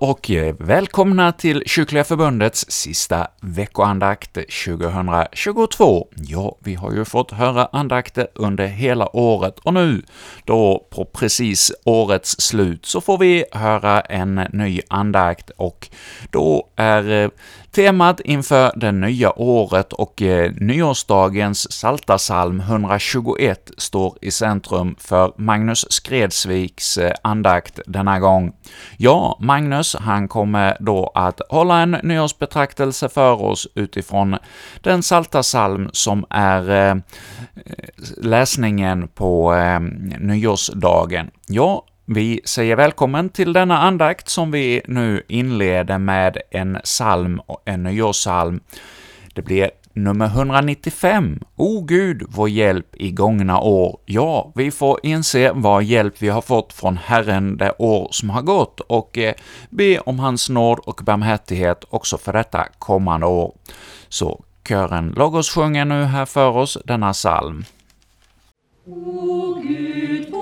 och eh, välkomna till Kyrkliga Förbundets sista veckoandakt 2022. Ja, vi har ju fått höra andakter under hela året och nu, då på precis årets slut, så får vi höra en ny andakt och då är eh, Temat inför det nya året och eh, nyårsdagens Psaltarpsalm 121 står i centrum för Magnus Skredsviks eh, andakt denna gång. Ja, Magnus, han kommer då att hålla en nyårsbetraktelse för oss utifrån den Psaltarpsalm som är eh, läsningen på eh, nyårsdagen. Ja, vi säger välkommen till denna andakt som vi nu inleder med en psalm, en nyårssalm. Det blir nummer 195. O Gud, vår hjälp i gångna år. Ja, vi får inse vad hjälp vi har fått från Herren det år som har gått och eh, be om hans nåd och barmhärtighet också för detta kommande år. Så kören Logos sjunger nu här för oss denna psalm. O Gud,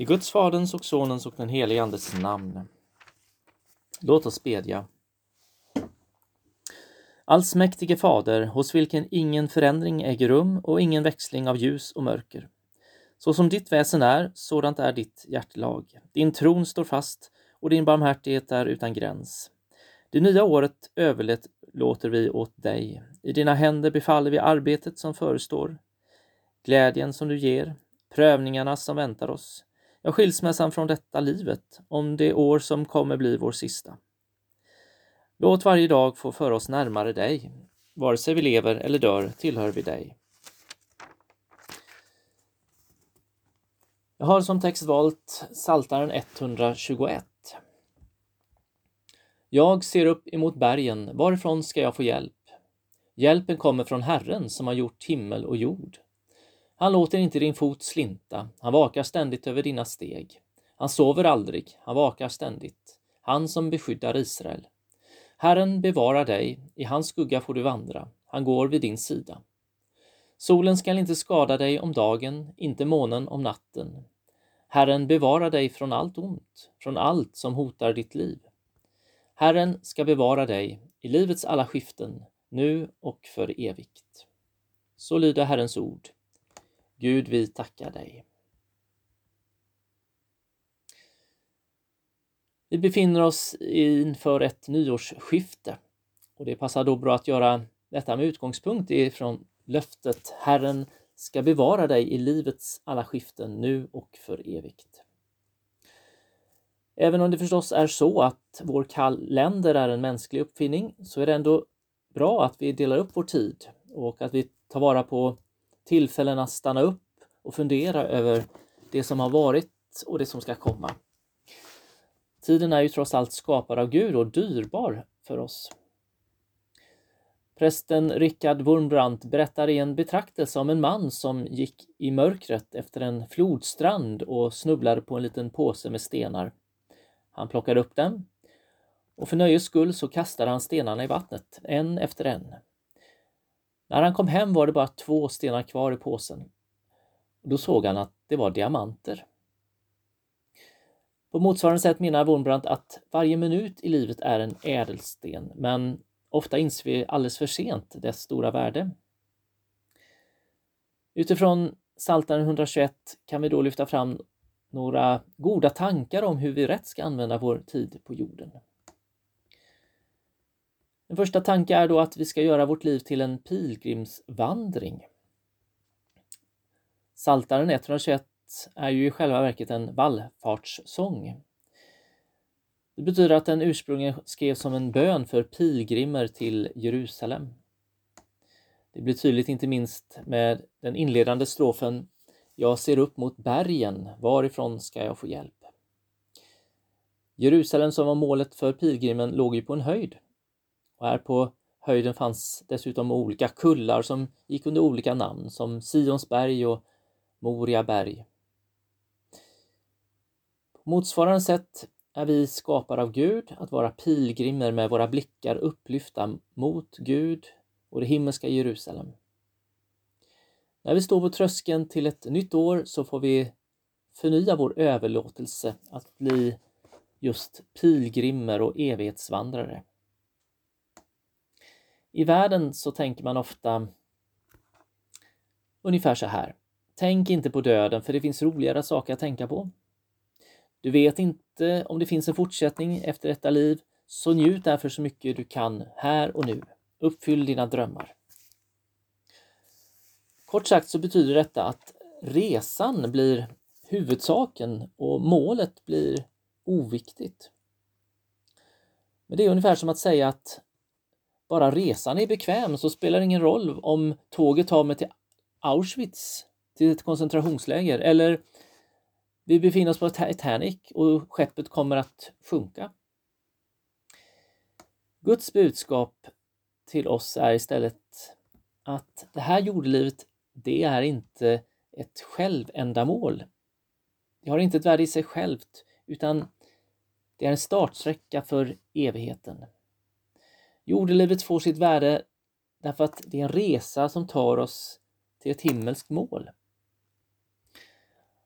I Guds, Faderns och Sonens och den helige Andes namn. Låt oss bedja. Allsmäktige Fader, hos vilken ingen förändring äger rum och ingen växling av ljus och mörker. Så som ditt väsen är, sådant är ditt hjärtlag. Din tron står fast och din barmhärtighet är utan gräns. Det nya året överlåter vi åt dig. I dina händer befaller vi arbetet som förestår, glädjen som du ger, prövningarna som väntar oss, ja, skilsmässan från detta livet, om det år som kommer bli vår sista. Låt varje dag få föra oss närmare dig. Vare sig vi lever eller dör tillhör vi dig. Jag har som text valt Saltaren 121. Jag ser upp emot bergen, varifrån ska jag få hjälp? Hjälpen kommer från Herren som har gjort himmel och jord. Han låter inte din fot slinta, han vakar ständigt över dina steg. Han sover aldrig, han vakar ständigt. Han som beskyddar Israel. Herren bevarar dig, i hans skugga får du vandra, han går vid din sida. Solen skall inte skada dig om dagen, inte månen om natten. Herren bevarar dig från allt ont, från allt som hotar ditt liv. Herren ska bevara dig i livets alla skiften, nu och för evigt. Så lyder Herrens ord. Gud, vi tackar dig. Vi befinner oss inför ett nyårsskifte och det passar då bra att göra detta med utgångspunkt ifrån löftet Herren ska bevara dig i livets alla skiften nu och för evigt. Även om det förstås är så att vår kalender är en mänsklig uppfinning så är det ändå bra att vi delar upp vår tid och att vi tar vara på tillfällen att stanna upp och fundera över det som har varit och det som ska komma. Tiden är ju trots allt skapad av Gud och dyrbar för oss. Prästen Rickard Wurmbrandt berättar i en betraktelse om en man som gick i mörkret efter en flodstrand och snubblade på en liten påse med stenar. Han plockade upp dem och för nöjes skull så kastade han stenarna i vattnet, en efter en. När han kom hem var det bara två stenar kvar i påsen. Då såg han att det var diamanter. På motsvarande sätt menar Wurmbrandt att varje minut i livet är en ädelsten, men ofta inser vi alldeles för sent dess stora värde. Utifrån Psaltaren 121 kan vi då lyfta fram några goda tankar om hur vi rätt ska använda vår tid på jorden. Den första tanken är då att vi ska göra vårt liv till en pilgrimsvandring. Saltaren 121 är ju i själva verket en vallfartssång. Det betyder att den ursprungligen skrevs som en bön för pilgrimer till Jerusalem. Det blir tydligt inte minst med den inledande strofen Jag ser upp mot bergen, varifrån ska jag få hjälp? Jerusalem som var målet för pilgrimen låg ju på en höjd. Och här på höjden fanns dessutom olika kullar som gick under olika namn som Sionsberg och Moriaberg. På motsvarande sätt är vi skapade av Gud att vara pilgrimer med våra blickar upplyfta mot Gud och det himmelska Jerusalem. När vi står på tröskeln till ett nytt år så får vi förnya vår överlåtelse att bli just pilgrimer och evighetsvandrare. I världen så tänker man ofta ungefär så här. Tänk inte på döden för det finns roligare saker att tänka på. Du vet inte om det finns en fortsättning efter detta liv, så njut därför så mycket du kan här och nu. Uppfyll dina drömmar. Kort sagt så betyder detta att resan blir huvudsaken och målet blir oviktigt. Men det är ungefär som att säga att bara resan är bekväm så spelar det ingen roll om tåget tar mig till Auschwitz, till ett koncentrationsläger, eller vi befinner oss på Titanic och skeppet kommer att sjunka. Guds budskap till oss är istället att det här jordelivet, det är inte ett självändamål. Det har inte ett värde i sig självt, utan det är en startsträcka för evigheten. Jordelivet får sitt värde därför att det är en resa som tar oss till ett himmelskt mål.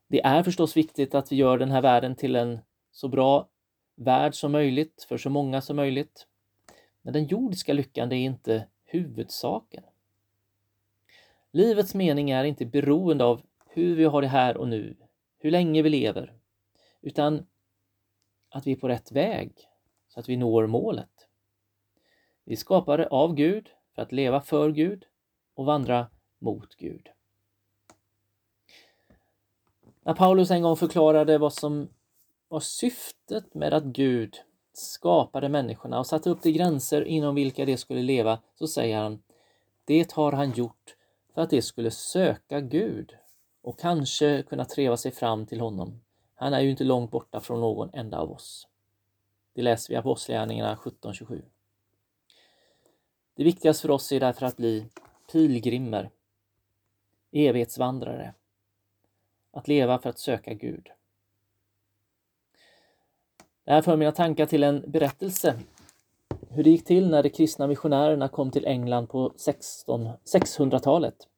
Det är förstås viktigt att vi gör den här världen till en så bra värld som möjligt för så många som möjligt. Men den jordiska lyckan det är inte huvudsaken. Livets mening är inte beroende av hur vi har det här och nu, hur länge vi lever, utan att vi är på rätt väg så att vi når målet. Vi är skapade av Gud för att leva för Gud och vandra mot Gud. När Paulus en gång förklarade vad som var syftet med att Gud skapade människorna och satte upp de gränser inom vilka de skulle leva, så säger han Det har han gjort för att de skulle söka Gud och kanske kunna treva sig fram till honom. Han är ju inte långt borta från någon enda av oss. Det läser vi i Apostlagärningarna 17.27. Det viktigaste för oss är därför att bli pilgrimer, evighetsvandrare, att leva för att söka Gud. Det här för mina tankar till en berättelse hur det gick till när de kristna missionärerna kom till England på 600-talet.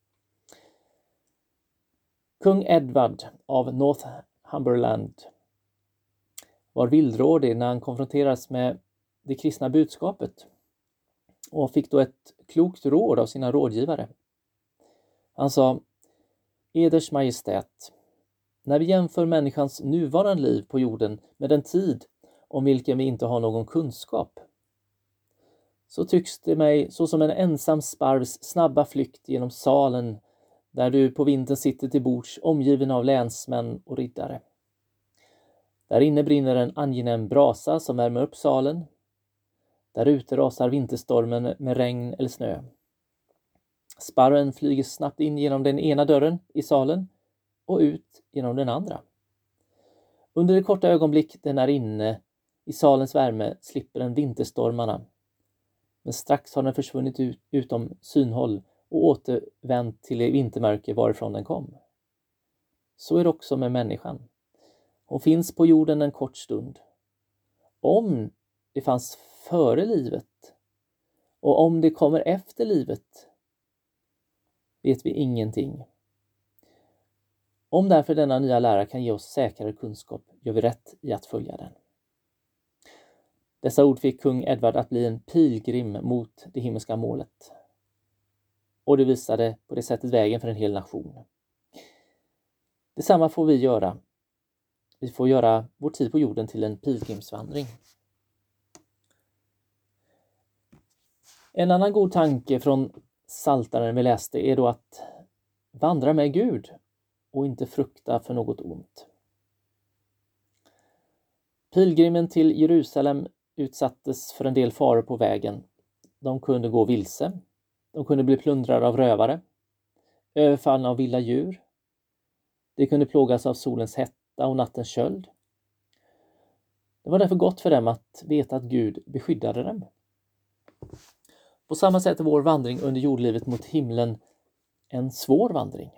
Kung Edward av Northumberland var villrådig när han konfronterades med det kristna budskapet och fick då ett klokt råd av sina rådgivare. Han sa Eders Majestät, när vi jämför människans nuvarande liv på jorden med den tid om vilken vi inte har någon kunskap, så tycks det mig såsom en ensam sparvs snabba flykt genom salen där du på vintern sitter till bords omgiven av länsmän och riddare. Där inne brinner en angenäm brasa som värmer upp salen. Där ute rasar vinterstormen med regn eller snö. Sparven flyger snabbt in genom den ena dörren i salen och ut genom den andra. Under det korta ögonblick den är inne i salens värme slipper den vinterstormarna. Men strax har den försvunnit ut, utom synhåll och återvänt till det vintermörker varifrån den kom. Så är det också med människan. Hon finns på jorden en kort stund. Om det fanns före livet och om det kommer efter livet vet vi ingenting. Om därför denna nya lära kan ge oss säkrare kunskap gör vi rätt i att följa den. Dessa ord fick kung Edvard att bli en pilgrim mot det himmelska målet. Och det visade på det sättet vägen för en hel nation. Detsamma får vi göra. Vi får göra vår tid på jorden till en pilgrimsvandring. En annan god tanke från Saltaren vi läste är då att vandra med Gud och inte frukta för något ont. Pilgrimen till Jerusalem utsattes för en del faror på vägen. De kunde gå vilse. De kunde bli plundrade av rövare, överfallna av vilda djur. De kunde plågas av solens hetta och nattens köld. Det var därför gott för dem att veta att Gud beskyddade dem. På samma sätt är vår vandring under jordlivet mot himlen en svår vandring.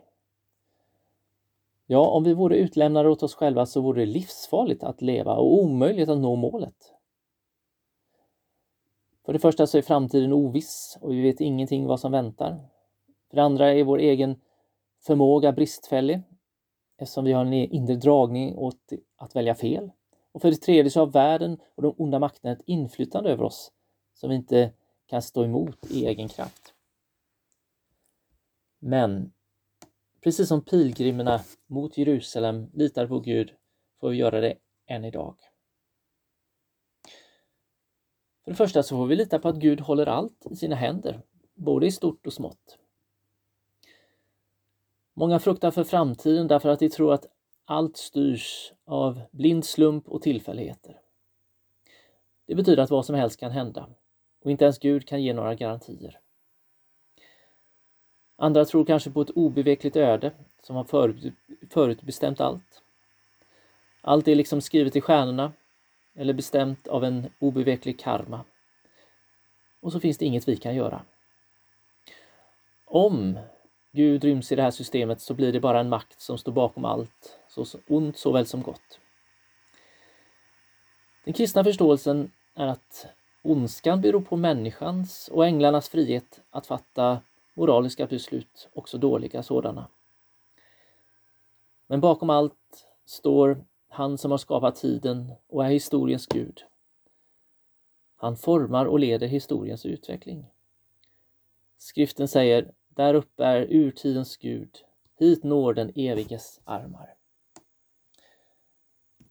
Ja, om vi vore utlämnade åt oss själva så vore det livsfarligt att leva och omöjligt att nå målet. För det första så är framtiden oviss och vi vet ingenting vad som väntar. För det andra är vår egen förmåga bristfällig eftersom vi har en inre dragning åt att välja fel. Och för det tredje så har världen och de onda makterna ett inflytande över oss som vi inte kan stå emot i egen kraft. Men precis som pilgrimerna mot Jerusalem litar på Gud får vi göra det än idag. För det första så får vi lita på att Gud håller allt i sina händer, både i stort och smått. Många fruktar för framtiden därför att de tror att allt styrs av blind slump och tillfälligheter. Det betyder att vad som helst kan hända och inte ens Gud kan ge några garantier. Andra tror kanske på ett obevekligt öde som har förut, förutbestämt allt. Allt är liksom skrivet i stjärnorna eller bestämt av en obeveklig karma. Och så finns det inget vi kan göra. Om Gud ryms i det här systemet så blir det bara en makt som står bakom allt, så ont såväl som gott. Den kristna förståelsen är att Ondskan beror på människans och änglarnas frihet att fatta moraliska beslut, också dåliga sådana. Men bakom allt står han som har skapat tiden och är historiens Gud. Han formar och leder historiens utveckling. Skriften säger, där uppe är urtidens Gud, hit når den eviges armar.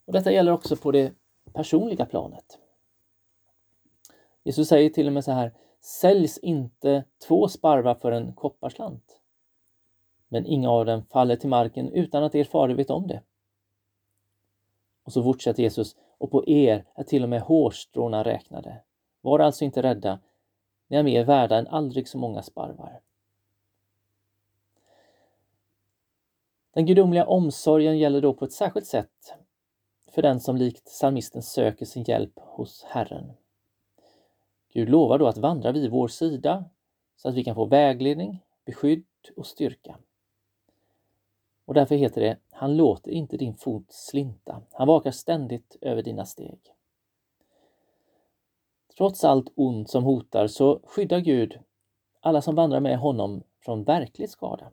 Och Detta gäller också på det personliga planet. Jesus säger till och med så här, säljs inte två sparvar för en kopparslant. Men inga av dem faller till marken utan att er fader vet om det. Och så fortsätter Jesus, och på er är till och med hårstråna räknade. Var alltså inte rädda, ni är mer värda än aldrig så många sparvar. Den gudomliga omsorgen gäller då på ett särskilt sätt för den som likt psalmisten söker sin hjälp hos Herren. Gud lovar då att vandra vid vår sida så att vi kan få vägledning, beskydd och styrka. Och därför heter det, han låter inte din fot slinta. Han vakar ständigt över dina steg. Trots allt ont som hotar så skyddar Gud alla som vandrar med honom från verklig skada.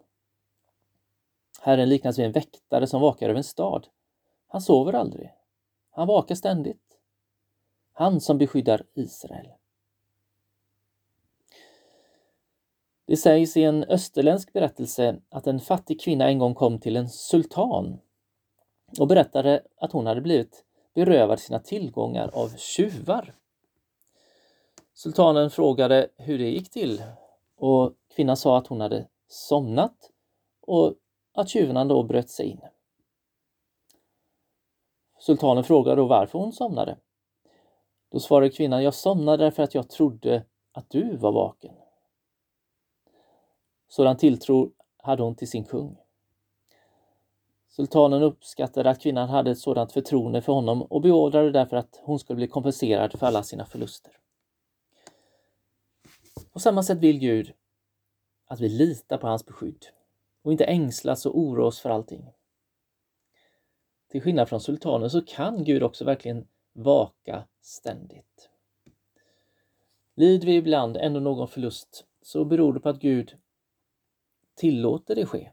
Herren liknas vid en väktare som vakar över en stad. Han sover aldrig. Han vakar ständigt. Han som beskyddar Israel. Det sägs i en österländsk berättelse att en fattig kvinna en gång kom till en sultan och berättade att hon hade blivit berövad sina tillgångar av tjuvar. Sultanen frågade hur det gick till och kvinnan sa att hon hade somnat och att tjuvarna då bröt sig in. Sultanen frågade då varför hon somnade. Då svarade kvinnan, jag somnade därför att jag trodde att du var vaken. Sådan tilltro hade hon till sin kung. Sultanen uppskattade att kvinnan hade ett sådant förtroende för honom och beordrade därför att hon skulle bli kompenserad för alla sina förluster. På samma sätt vill Gud att vi litar på hans beskydd och inte ängslas och oroa oss för allting. Till skillnad från sultanen så kan Gud också verkligen vaka ständigt. Lider vi ibland ändå någon förlust så beror det på att Gud tillåter det ske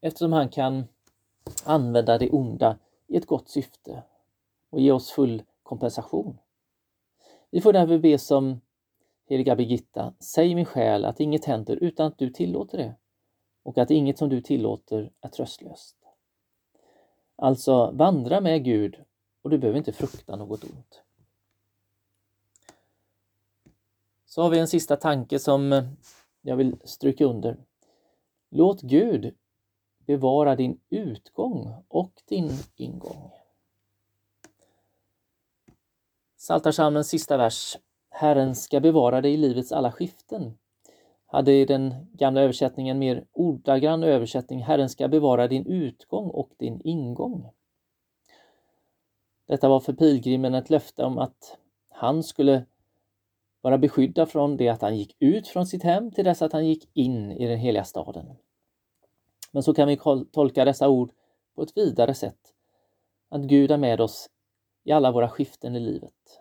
eftersom han kan använda det onda i ett gott syfte och ge oss full kompensation. Vi får därför be som heliga Birgitta, säg min själ att inget händer utan att du tillåter det och att inget som du tillåter är tröstlöst. Alltså, vandra med Gud och du behöver inte frukta något ont. Så har vi en sista tanke som jag vill stryka under. Låt Gud bevara din utgång och din ingång. Psaltarpsalmens sista vers. Herren ska bevara dig i livets alla skiften. Hade i den gamla översättningen mer ordagrann översättning. Herren ska bevara din utgång och din ingång. Detta var för pilgrimen ett löfte om att han skulle vara beskydda från det att han gick ut från sitt hem till dess att han gick in i den heliga staden. Men så kan vi tolka dessa ord på ett vidare sätt. Att Gud är med oss i alla våra skiften i livet.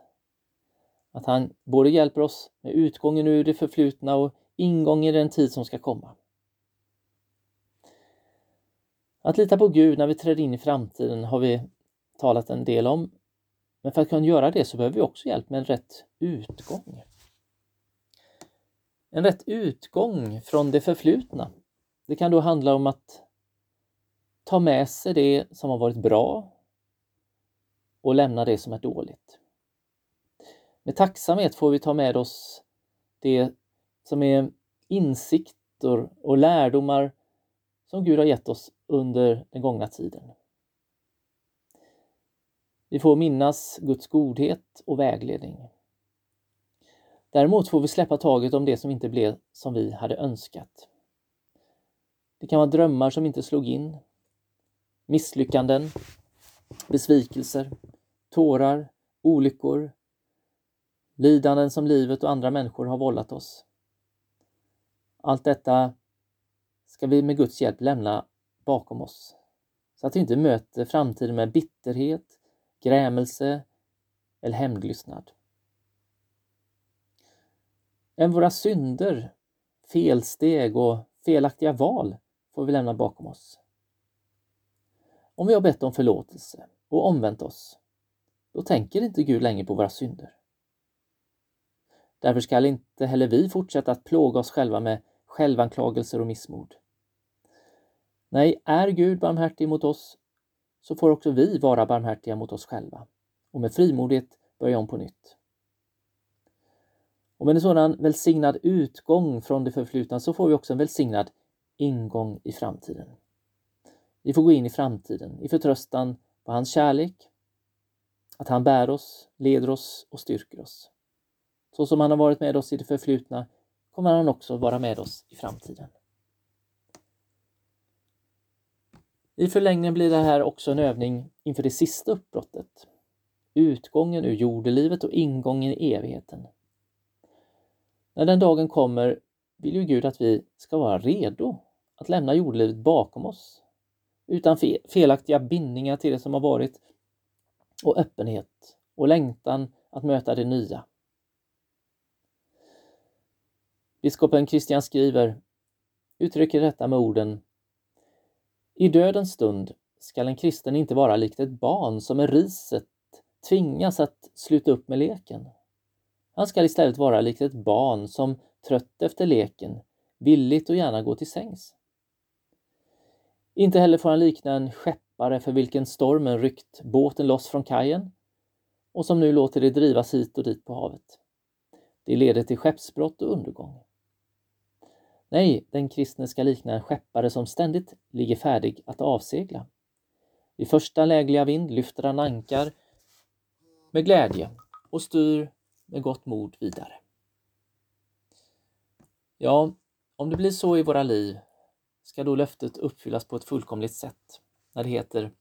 Att han både hjälper oss med utgången ur det förflutna och ingången i den tid som ska komma. Att lita på Gud när vi träder in i framtiden har vi talat en del om. Men för att kunna göra det så behöver vi också hjälp med en rätt utgång. En rätt utgång från det förflutna det kan då handla om att ta med sig det som har varit bra och lämna det som är dåligt. Med tacksamhet får vi ta med oss det som är insikter och lärdomar som Gud har gett oss under den gångna tiden. Vi får minnas Guds godhet och vägledning. Däremot får vi släppa taget om det som inte blev som vi hade önskat. Det kan vara drömmar som inte slog in, misslyckanden, besvikelser, tårar, olyckor, lidanden som livet och andra människor har vållat oss. Allt detta ska vi med Guds hjälp lämna bakom oss så att vi inte möter framtiden med bitterhet, grämelse eller hämndlystnad. Även våra synder, felsteg och felaktiga val får vi lämna bakom oss. Om vi har bett om förlåtelse och omvänt oss, då tänker inte Gud längre på våra synder. Därför skall inte heller vi fortsätta att plåga oss själva med självanklagelser och missmod. Nej, är Gud barmhärtig mot oss så får också vi vara barmhärtiga mot oss själva och med frimodighet börja om på nytt. Och med en sådan välsignad utgång från det förflutna så får vi också en välsignad ingång i framtiden. Vi får gå in i framtiden i förtröstan på hans kärlek, att han bär oss, leder oss och styrker oss. Så som han har varit med oss i det förflutna kommer han också vara med oss i framtiden. I förlängningen blir det här också en övning inför det sista uppbrottet. Utgången ur jordelivet och ingången i evigheten. När den dagen kommer vill ju Gud att vi ska vara redo att lämna jordelivet bakom oss utan felaktiga bindningar till det som har varit och öppenhet och längtan att möta det nya. Biskopen Christian skriver, uttrycker detta med orden i dödens stund skall en kristen inte vara likt ett barn som med riset tvingas att sluta upp med leken. Han skall istället vara likt ett barn som trött efter leken villigt och gärna gå till sängs. Inte heller får han likna en skeppare för vilken stormen ryckt båten loss från kajen och som nu låter det drivas hit och dit på havet. Det leder till skeppsbrott och undergång. Nej, den kristne ska likna en skeppare som ständigt ligger färdig att avsegla. Vid första lägliga vind lyfter han ankar med glädje och styr med gott mod vidare. Ja, Om det blir så i våra liv ska då löftet uppfyllas på ett fullkomligt sätt när det heter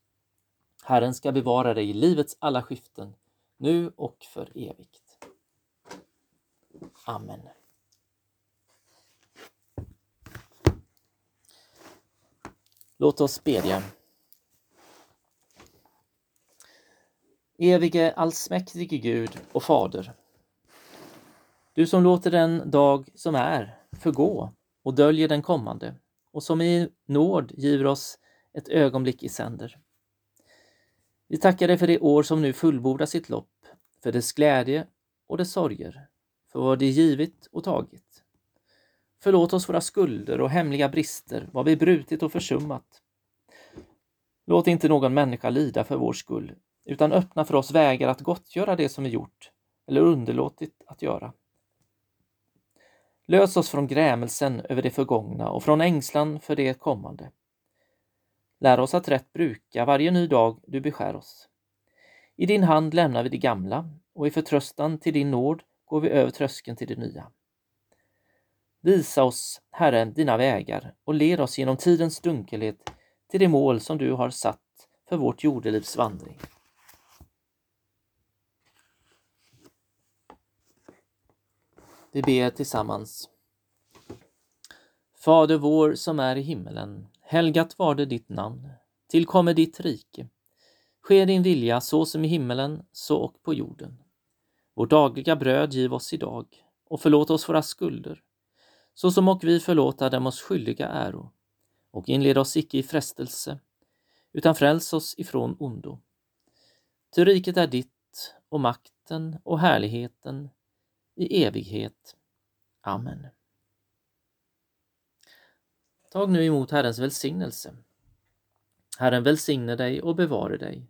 Herren ska bevara dig i livets alla skiften, nu och för evigt. Amen. Låt oss bedja. Evige allsmäktige Gud och Fader. Du som låter den dag som är förgå och döljer den kommande och som i nåd giver oss ett ögonblick i sänder. Vi tackar dig för det år som nu fullbordar sitt lopp, för dess glädje och dess sorger, för vad det givit och tagit. Förlåt oss våra skulder och hemliga brister, vad vi brutit och försummat. Låt inte någon människa lida för vår skull, utan öppna för oss vägar att gottgöra det som vi gjort eller underlåtit att göra. Lös oss från grämelsen över det förgångna och från ängslan för det kommande. Lär oss att rätt bruka varje ny dag du beskär oss. I din hand lämnar vi det gamla och i förtröstan till din nåd går vi över tröskeln till det nya. Visa oss, Herre, dina vägar och led oss genom tidens dunkelhet till det mål som du har satt för vårt jordelivs vandring. Vi ber tillsammans. Fader vår som är i himmelen. Helgat var det ditt namn. Tillkommer ditt rike. Ske din vilja så som i himmelen, så och på jorden. Vårt dagliga bröd giv oss idag och förlåt oss våra skulder, så som och vi förlåta dem oss skyldiga äro. Och inled oss icke i frestelse, utan fräls oss ifrån ondo. Ty riket är ditt och makten och härligheten i evighet. Amen. Tag nu emot Herrens välsignelse. Herren välsigne dig och bevare dig.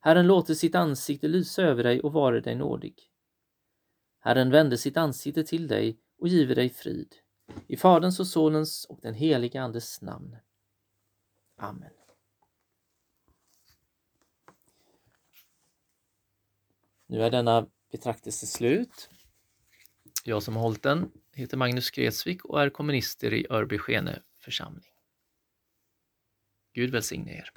Herren låter sitt ansikte lysa över dig och vare dig nådig. Herren vände sitt ansikte till dig och giver dig frid. I Faderns och Sonens och den helige Andes namn. Amen. Nu är denna betraktelse slut. Jag som har hållit den heter Magnus Gretsvik och är kommunister i Örby Skene församling. Gud välsigne er.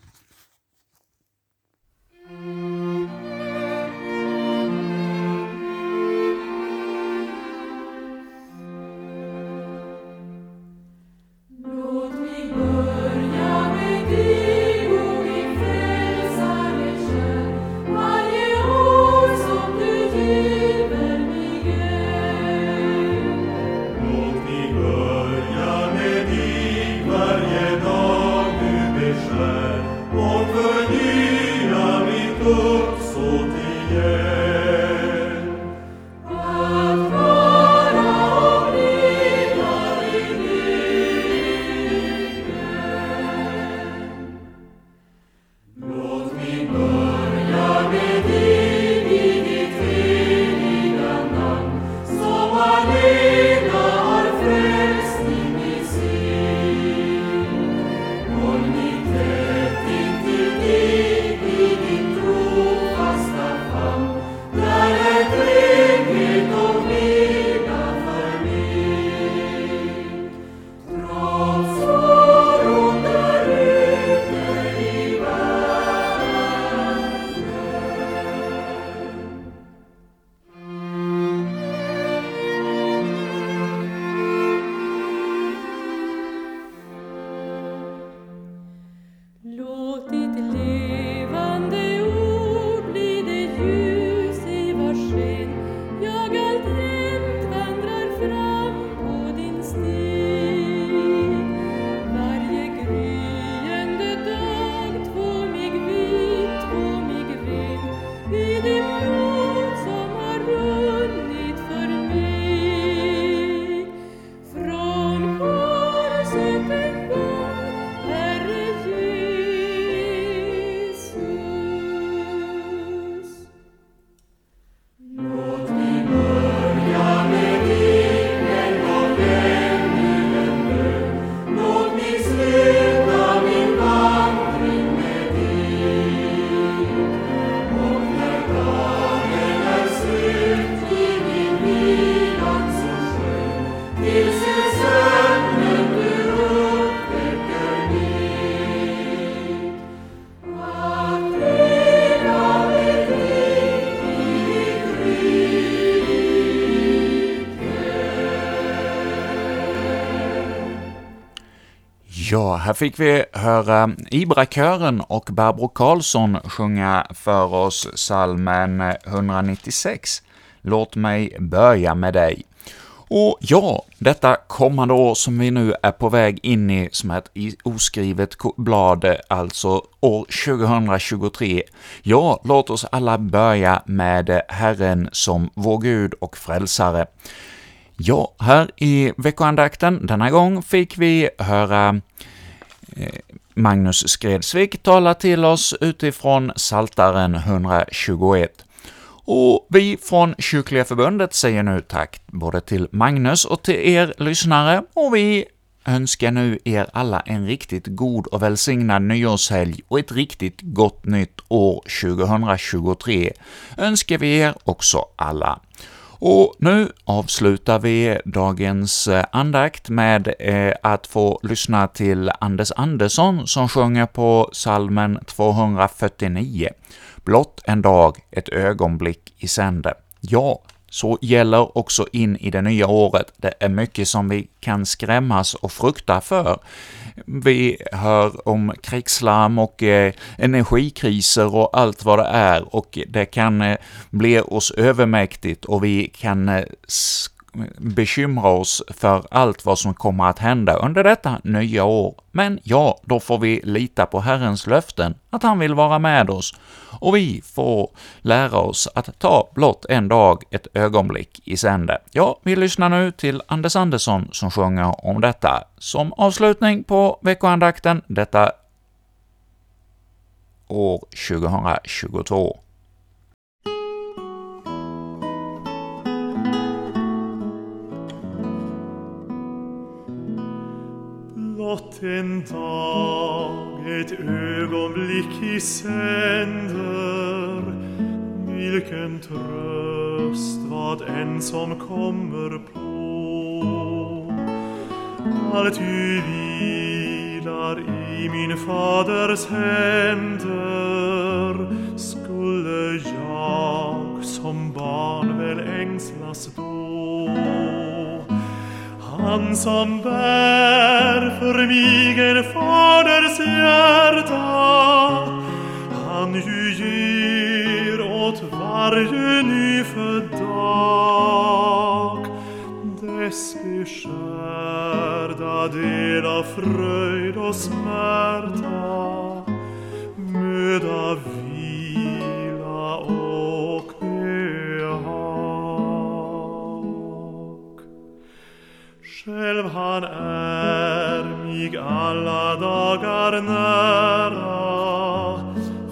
Här fick vi höra Ibrakören och Barbro Karlsson sjunga för oss salmen 196, Låt mig börja med dig. Och ja, detta kommande år som vi nu är på väg in i som ett oskrivet blad, alltså år 2023, ja, låt oss alla börja med Herren som vår Gud och Frälsare. Ja, här i veckoandakten denna gång fick vi höra eh, Eh, Magnus Skredsvik talar till oss utifrån Saltaren 121. Och vi från Kyrkliga Förbundet säger nu tack både till Magnus och till er lyssnare, och vi önskar nu er alla en riktigt god och välsignad nyårshelg och ett riktigt gott nytt år 2023 önskar vi er också alla. Och nu avslutar vi dagens eh, andakt med eh, att få lyssna till Anders Andersson som sjunger på salmen 249. Blott en dag, ett ögonblick i sänder. Ja, så gäller också in i det nya året. Det är mycket som vi kan skrämmas och frukta för. Vi hör om krigslarm och eh, energikriser och allt vad det är, och det kan eh, bli oss övermäktigt och vi kan eh, bekymra oss för allt vad som kommer att hända under detta nya år. Men ja, då får vi lita på Herrens löften, att han vill vara med oss, och vi får lära oss att ta blott en dag, ett ögonblick i sänder. Ja, vi lyssnar nu till Anders Andersson som sjunger om detta som avslutning på veckoandakten detta år 2022. Blott en dag, ett ögonblick i sänder. Vilken tröst vad än som kommer på. Allt ju vilar i min faders händer. Skulle jag som barn väl ängslas då? Han som bär för mig en faders hjärta Han ju ger åt varje nyfödd dag dess beskärda del av fröjd och smärta. Han är mig alla dagar nära.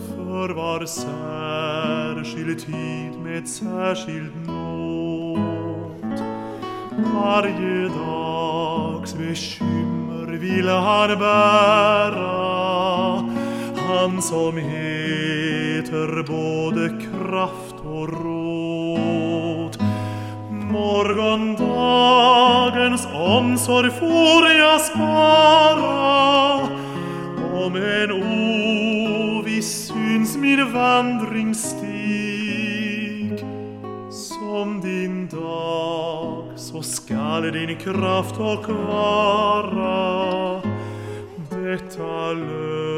För var särskild tid med särskild nåd. Varje dags bekymmer vill han bära. Han som heter både kraft och råd morgondagens omsorg får jag spara. Om en oviss syns min vandringsstig som din dag så skall din kraft och vara detta löfte